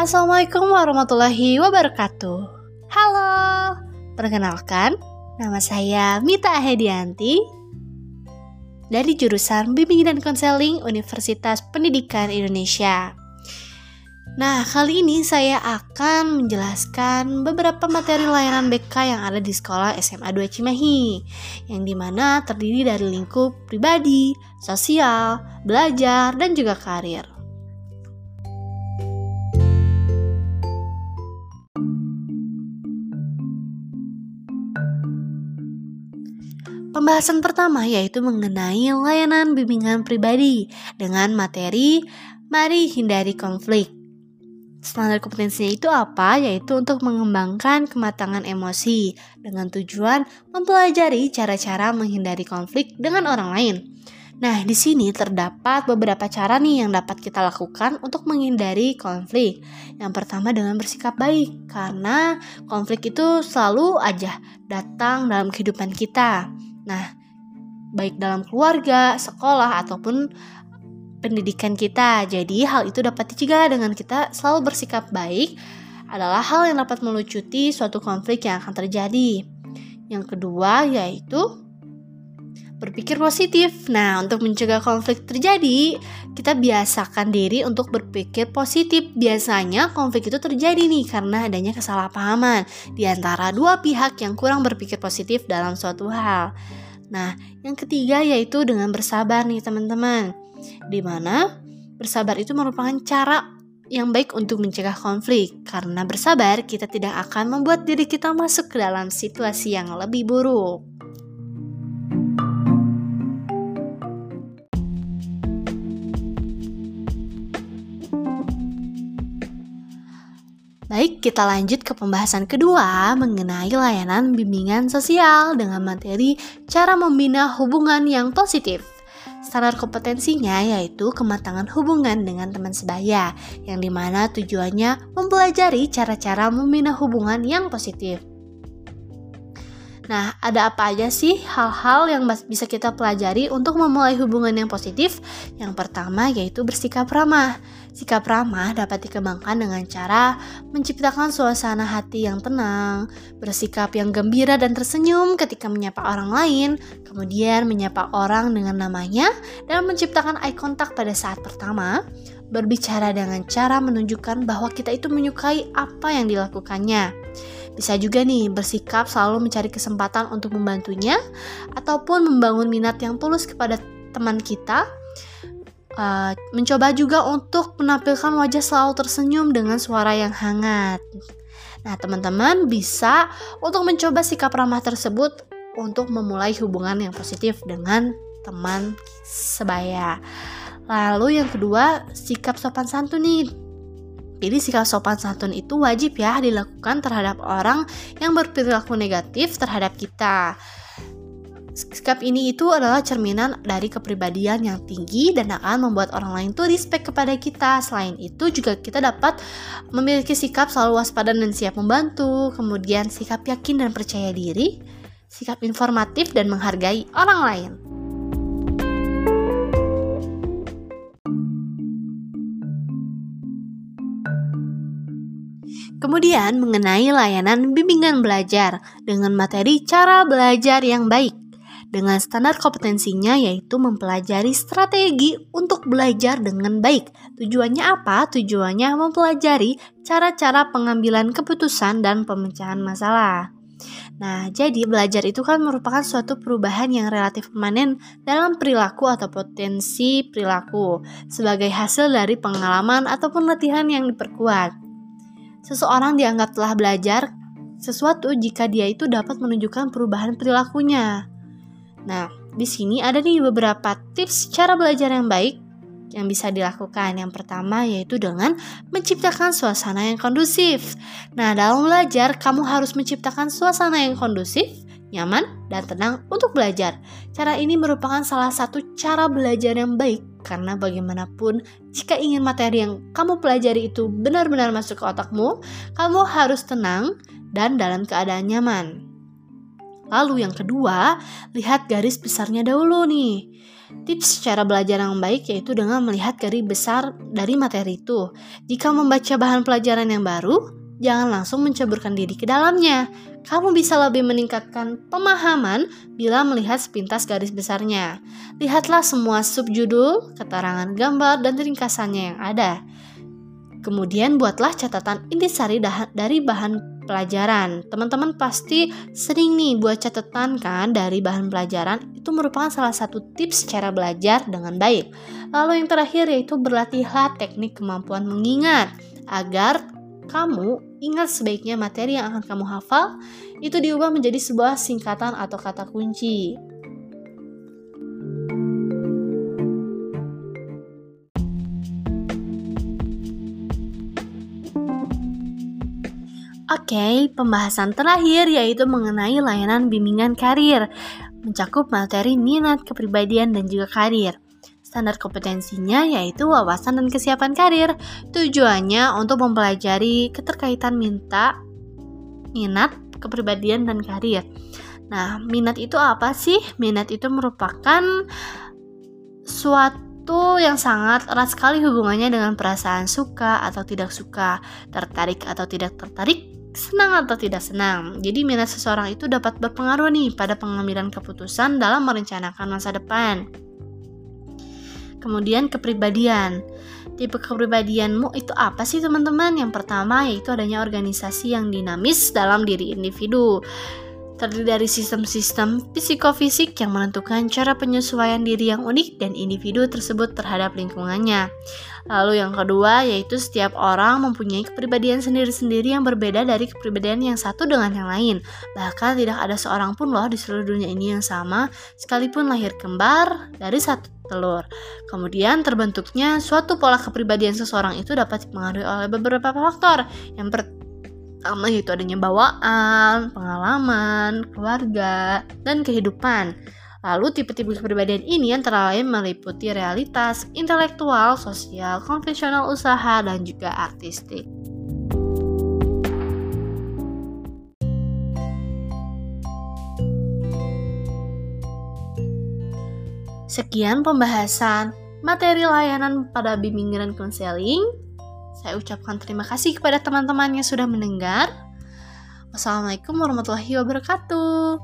Assalamualaikum warahmatullahi wabarakatuh. Halo, perkenalkan, nama saya Mita Hedianti dari jurusan Bimbingan dan Konseling Universitas Pendidikan Indonesia. Nah, kali ini saya akan menjelaskan beberapa materi layanan BK yang ada di sekolah SMA 2 Cimahi, yang di mana terdiri dari lingkup pribadi, sosial, belajar, dan juga karir. Pembahasan pertama yaitu mengenai layanan bimbingan pribadi dengan materi Mari hindari konflik. Standar kompetensinya itu apa? Yaitu untuk mengembangkan kematangan emosi dengan tujuan mempelajari cara-cara menghindari konflik dengan orang lain. Nah, di sini terdapat beberapa cara nih yang dapat kita lakukan untuk menghindari konflik. Yang pertama dengan bersikap baik, karena konflik itu selalu aja datang dalam kehidupan kita. Nah, baik dalam keluarga, sekolah, ataupun pendidikan kita. Jadi hal itu dapat dicegah dengan kita selalu bersikap baik adalah hal yang dapat melucuti suatu konflik yang akan terjadi. Yang kedua yaitu berpikir positif. Nah, untuk mencegah konflik terjadi, kita biasakan diri untuk berpikir positif. Biasanya konflik itu terjadi nih karena adanya kesalahpahaman di antara dua pihak yang kurang berpikir positif dalam suatu hal. Nah, yang ketiga yaitu dengan bersabar nih teman-teman di mana bersabar itu merupakan cara yang baik untuk mencegah konflik. Karena bersabar, kita tidak akan membuat diri kita masuk ke dalam situasi yang lebih buruk. Baik, kita lanjut ke pembahasan kedua mengenai layanan bimbingan sosial dengan materi cara membina hubungan yang positif. Standar kompetensinya yaitu kematangan hubungan dengan teman sebaya, yang di mana tujuannya mempelajari cara-cara membina hubungan yang positif. Nah, ada apa aja sih hal-hal yang bisa kita pelajari untuk memulai hubungan yang positif? Yang pertama yaitu bersikap ramah. Sikap ramah dapat dikembangkan dengan cara menciptakan suasana hati yang tenang, bersikap yang gembira dan tersenyum ketika menyapa orang lain, kemudian menyapa orang dengan namanya, dan menciptakan eye contact pada saat pertama, berbicara dengan cara menunjukkan bahwa kita itu menyukai apa yang dilakukannya bisa juga nih bersikap selalu mencari kesempatan untuk membantunya ataupun membangun minat yang tulus kepada teman kita. Uh, mencoba juga untuk menampilkan wajah selalu tersenyum dengan suara yang hangat. Nah, teman-teman bisa untuk mencoba sikap ramah tersebut untuk memulai hubungan yang positif dengan teman sebaya. Lalu yang kedua, sikap sopan santun nih jadi sikap sopan santun itu wajib ya dilakukan terhadap orang yang berperilaku negatif terhadap kita. Sikap ini itu adalah cerminan dari kepribadian yang tinggi dan akan membuat orang lain tuh respect kepada kita. Selain itu juga kita dapat memiliki sikap selalu waspada dan siap membantu, kemudian sikap yakin dan percaya diri, sikap informatif dan menghargai orang lain. Kemudian mengenai layanan bimbingan belajar dengan materi cara belajar yang baik. Dengan standar kompetensinya yaitu mempelajari strategi untuk belajar dengan baik. Tujuannya apa? Tujuannya mempelajari cara-cara pengambilan keputusan dan pemecahan masalah. Nah, jadi belajar itu kan merupakan suatu perubahan yang relatif permanen dalam perilaku atau potensi perilaku sebagai hasil dari pengalaman ataupun latihan yang diperkuat. Seseorang dianggap telah belajar sesuatu jika dia itu dapat menunjukkan perubahan perilakunya. Nah, di sini ada nih beberapa tips cara belajar yang baik yang bisa dilakukan. Yang pertama yaitu dengan menciptakan suasana yang kondusif. Nah, dalam belajar kamu harus menciptakan suasana yang kondusif, nyaman, dan tenang untuk belajar. Cara ini merupakan salah satu cara belajar yang baik karena bagaimanapun, jika ingin materi yang kamu pelajari itu benar-benar masuk ke otakmu, kamu harus tenang dan dalam keadaan nyaman. Lalu yang kedua, lihat garis besarnya dahulu nih. Tips cara belajar yang baik yaitu dengan melihat garis besar dari materi itu. Jika membaca bahan pelajaran yang baru, jangan langsung menceburkan diri ke dalamnya. Kamu bisa lebih meningkatkan pemahaman bila melihat sepintas garis besarnya. Lihatlah semua subjudul, keterangan gambar, dan ringkasannya yang ada. Kemudian buatlah catatan intisari dari bahan pelajaran. Teman-teman pasti sering nih buat catatan kan dari bahan pelajaran. Itu merupakan salah satu tips cara belajar dengan baik. Lalu yang terakhir yaitu berlatihlah teknik kemampuan mengingat agar kamu ingat sebaiknya materi yang akan kamu hafal itu diubah menjadi sebuah singkatan atau kata kunci. Oke, okay, pembahasan terakhir yaitu mengenai layanan bimbingan karir, mencakup materi minat, kepribadian, dan juga karir. Standar kompetensinya yaitu wawasan dan kesiapan karir. Tujuannya untuk mempelajari keterkaitan minta, minat, kepribadian, dan karir. Nah, minat itu apa sih? Minat itu merupakan suatu yang sangat erat sekali hubungannya dengan perasaan suka atau tidak suka, tertarik atau tidak tertarik, senang atau tidak senang. Jadi minat seseorang itu dapat berpengaruh nih pada pengambilan keputusan dalam merencanakan masa depan. Kemudian kepribadian. Tipe kepribadianmu itu apa sih teman-teman? Yang pertama yaitu adanya organisasi yang dinamis dalam diri individu terdiri dari sistem-sistem psikofisik yang menentukan cara penyesuaian diri yang unik dan individu tersebut terhadap lingkungannya. Lalu yang kedua yaitu setiap orang mempunyai kepribadian sendiri-sendiri yang berbeda dari kepribadian yang satu dengan yang lain. Bahkan tidak ada seorang pun loh di seluruh dunia ini yang sama, sekalipun lahir kembar dari satu telur. Kemudian terbentuknya suatu pola kepribadian seseorang itu dapat dipengaruhi oleh beberapa faktor. Yang pertama yaitu adanya bawaan, pengalaman, keluarga, dan kehidupan. Lalu tipe-tipe kepribadian ini antara lain meliputi realitas, intelektual, sosial, konvensional usaha, dan juga artistik. Sekian pembahasan materi layanan pada bimbingan konseling. Saya ucapkan terima kasih kepada teman-teman yang sudah mendengar. Wassalamualaikum warahmatullahi wabarakatuh.